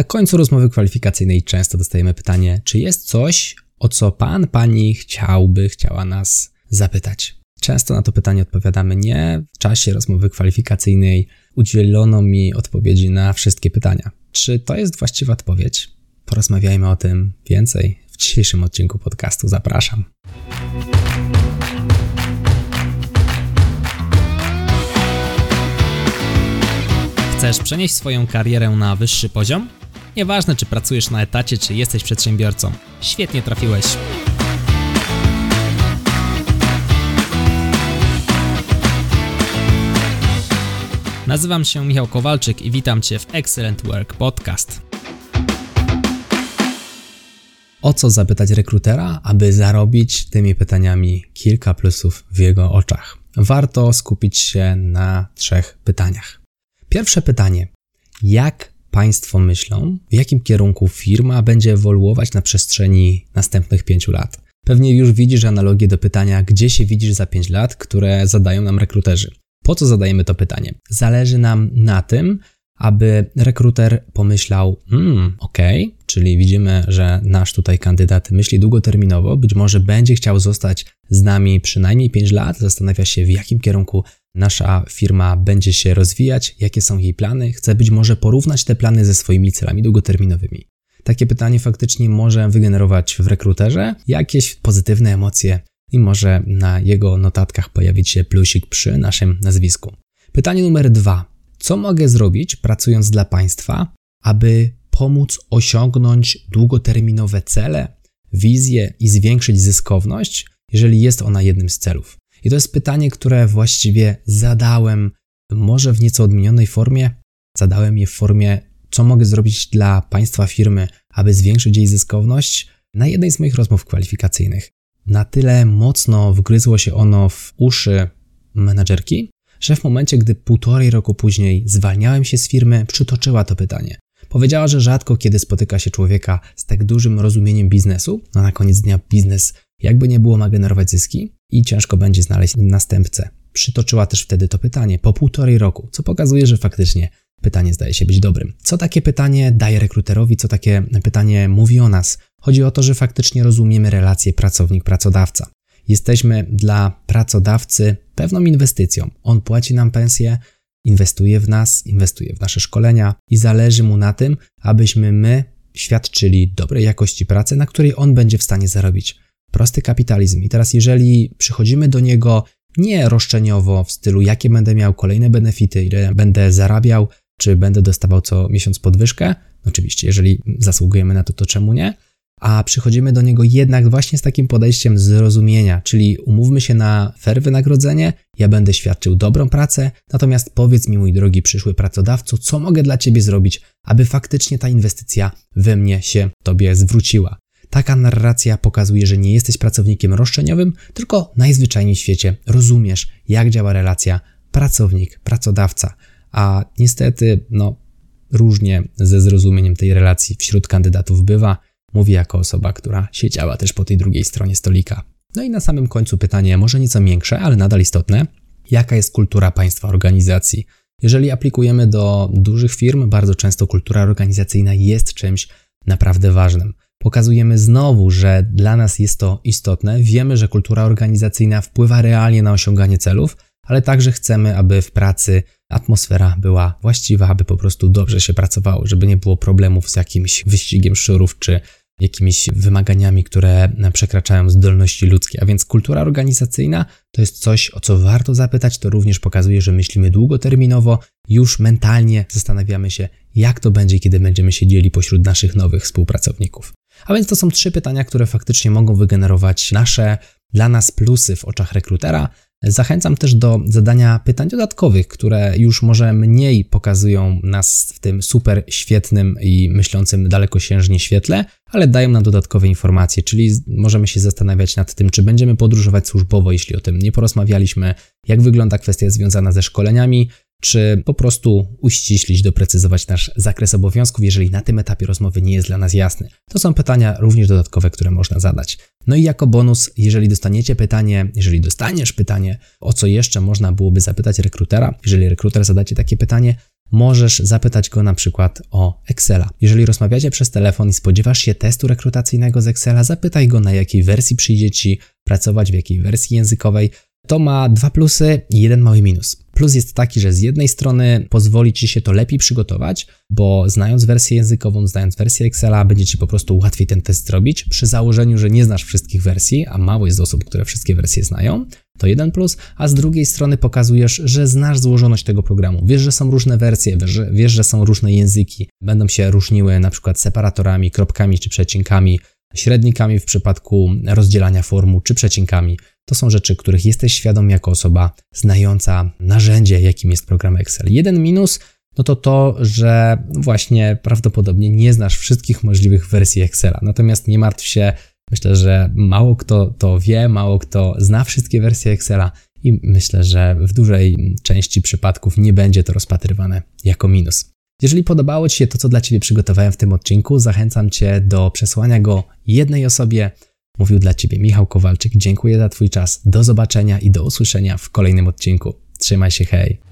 Na końcu rozmowy kwalifikacyjnej często dostajemy pytanie, czy jest coś, o co pan, pani chciałby, chciała nas zapytać. Często na to pytanie odpowiadamy nie. W czasie rozmowy kwalifikacyjnej udzielono mi odpowiedzi na wszystkie pytania. Czy to jest właściwa odpowiedź? Porozmawiajmy o tym więcej w dzisiejszym odcinku podcastu. Zapraszam. Chcesz przenieść swoją karierę na wyższy poziom? Nieważne, czy pracujesz na etacie, czy jesteś przedsiębiorcą. Świetnie trafiłeś. Nazywam się Michał Kowalczyk i witam Cię w Excellent Work Podcast. O co zapytać rekrutera, aby zarobić tymi pytaniami kilka plusów w jego oczach? Warto skupić się na trzech pytaniach. Pierwsze pytanie: jak Państwo myślą, w jakim kierunku firma będzie ewoluować na przestrzeni następnych pięciu lat? Pewnie już widzisz analogię do pytania, gdzie się widzisz za pięć lat, które zadają nam rekruterzy. Po co zadajemy to pytanie? Zależy nam na tym, aby rekruter pomyślał, hmm, okej, okay, czyli widzimy, że nasz tutaj kandydat myśli długoterminowo, być może będzie chciał zostać z nami przynajmniej 5 lat, zastanawia się, w jakim kierunku nasza firma będzie się rozwijać, jakie są jej plany, chce być może porównać te plany ze swoimi celami długoterminowymi. Takie pytanie faktycznie może wygenerować w rekruterze jakieś pozytywne emocje i może na jego notatkach pojawić się plusik przy naszym nazwisku. Pytanie numer dwa. Co mogę zrobić, pracując dla państwa, aby pomóc osiągnąć długoterminowe cele, wizje i zwiększyć zyskowność, jeżeli jest ona jednym z celów? I to jest pytanie, które właściwie zadałem, może w nieco odmienionej formie. Zadałem je w formie, co mogę zrobić dla państwa firmy, aby zwiększyć jej zyskowność, na jednej z moich rozmów kwalifikacyjnych. Na tyle mocno wgryzło się ono w uszy menadżerki, że w momencie, gdy półtorej roku później zwalniałem się z firmy, przytoczyła to pytanie. Powiedziała, że rzadko kiedy spotyka się człowieka z tak dużym rozumieniem biznesu, a na koniec dnia biznes jakby nie było ma generować zyski i ciężko będzie znaleźć następcę. Przytoczyła też wtedy to pytanie po półtorej roku, co pokazuje, że faktycznie pytanie zdaje się być dobrym. Co takie pytanie daje rekruterowi, co takie pytanie mówi o nas? Chodzi o to, że faktycznie rozumiemy relację pracownik-pracodawca. Jesteśmy dla pracodawcy pewną inwestycją. On płaci nam pensję, inwestuje w nas, inwestuje w nasze szkolenia i zależy mu na tym, abyśmy my świadczyli dobrej jakości pracy, na której on będzie w stanie zarobić. Prosty kapitalizm. I teraz, jeżeli przychodzimy do niego nie roszczeniowo, w stylu, jakie będę miał kolejne benefity, ile będę zarabiał, czy będę dostawał co miesiąc podwyżkę, oczywiście, jeżeli zasługujemy na to, to czemu nie? a przychodzimy do niego jednak właśnie z takim podejściem zrozumienia, czyli umówmy się na fair wynagrodzenie, ja będę świadczył dobrą pracę, natomiast powiedz mi, mój drogi przyszły pracodawco, co mogę dla ciebie zrobić, aby faktycznie ta inwestycja we mnie się tobie zwróciła. Taka narracja pokazuje, że nie jesteś pracownikiem roszczeniowym, tylko najzwyczajniej w świecie rozumiesz, jak działa relacja pracownik-pracodawca. A niestety, no, różnie ze zrozumieniem tej relacji wśród kandydatów bywa. Mówi jako osoba, która siedziała też po tej drugiej stronie stolika. No i na samym końcu pytanie, może nieco większe, ale nadal istotne. Jaka jest kultura państwa organizacji? Jeżeli aplikujemy do dużych firm, bardzo często kultura organizacyjna jest czymś naprawdę ważnym. Pokazujemy znowu, że dla nas jest to istotne. Wiemy, że kultura organizacyjna wpływa realnie na osiąganie celów, ale także chcemy, aby w pracy atmosfera była właściwa, aby po prostu dobrze się pracowało, żeby nie było problemów z jakimś wyścigiem szczurów czy jakimiś wymaganiami, które przekraczają zdolności ludzkie. A więc kultura organizacyjna to jest coś, o co warto zapytać. To również pokazuje, że myślimy długoterminowo, już mentalnie zastanawiamy się, jak to będzie, kiedy będziemy siedzieli pośród naszych nowych współpracowników. A więc to są trzy pytania, które faktycznie mogą wygenerować nasze dla nas plusy w oczach rekrutera, Zachęcam też do zadania pytań dodatkowych, które już może mniej pokazują nas w tym super świetnym i myślącym dalekosiężnie świetle, ale dają nam dodatkowe informacje, czyli możemy się zastanawiać nad tym, czy będziemy podróżować służbowo, jeśli o tym nie porozmawialiśmy, jak wygląda kwestia związana ze szkoleniami, czy po prostu uściślić, doprecyzować nasz zakres obowiązków, jeżeli na tym etapie rozmowy nie jest dla nas jasny. To są pytania również dodatkowe, które można zadać. No i jako bonus, jeżeli dostaniecie pytanie, jeżeli dostaniesz pytanie, o co jeszcze można byłoby zapytać rekrutera, jeżeli rekruter zadacie takie pytanie, możesz zapytać go na przykład o Excela. Jeżeli rozmawiacie przez telefon i spodziewasz się testu rekrutacyjnego z Excela, zapytaj go na jakiej wersji przyjdzie Ci pracować, w jakiej wersji językowej. To ma dwa plusy i jeden mały minus. Plus jest taki, że z jednej strony pozwoli Ci się to lepiej przygotować, bo znając wersję językową, znając wersję Excela, będzie Ci po prostu łatwiej ten test zrobić, przy założeniu, że nie znasz wszystkich wersji, a mało jest osób, które wszystkie wersje znają. To jeden plus, a z drugiej strony pokazujesz, że znasz złożoność tego programu. Wiesz, że są różne wersje, wiesz, wiesz że są różne języki. Będą się różniły na przykład separatorami, kropkami czy przecinkami, średnikami w przypadku rozdzielania formu czy przecinkami. To są rzeczy, których jesteś świadom jako osoba znająca narzędzie, jakim jest program Excel. Jeden minus no to to, że właśnie prawdopodobnie nie znasz wszystkich możliwych wersji Excela. Natomiast nie martw się, myślę, że mało kto to wie, mało kto zna wszystkie wersje Excela i myślę, że w dużej części przypadków nie będzie to rozpatrywane jako minus. Jeżeli podobało Ci się to, co dla Ciebie przygotowałem w tym odcinku, zachęcam Cię do przesłania go jednej osobie. Mówił dla Ciebie Michał Kowalczyk. Dziękuję za Twój czas. Do zobaczenia i do usłyszenia w kolejnym odcinku. Trzymaj się, hej!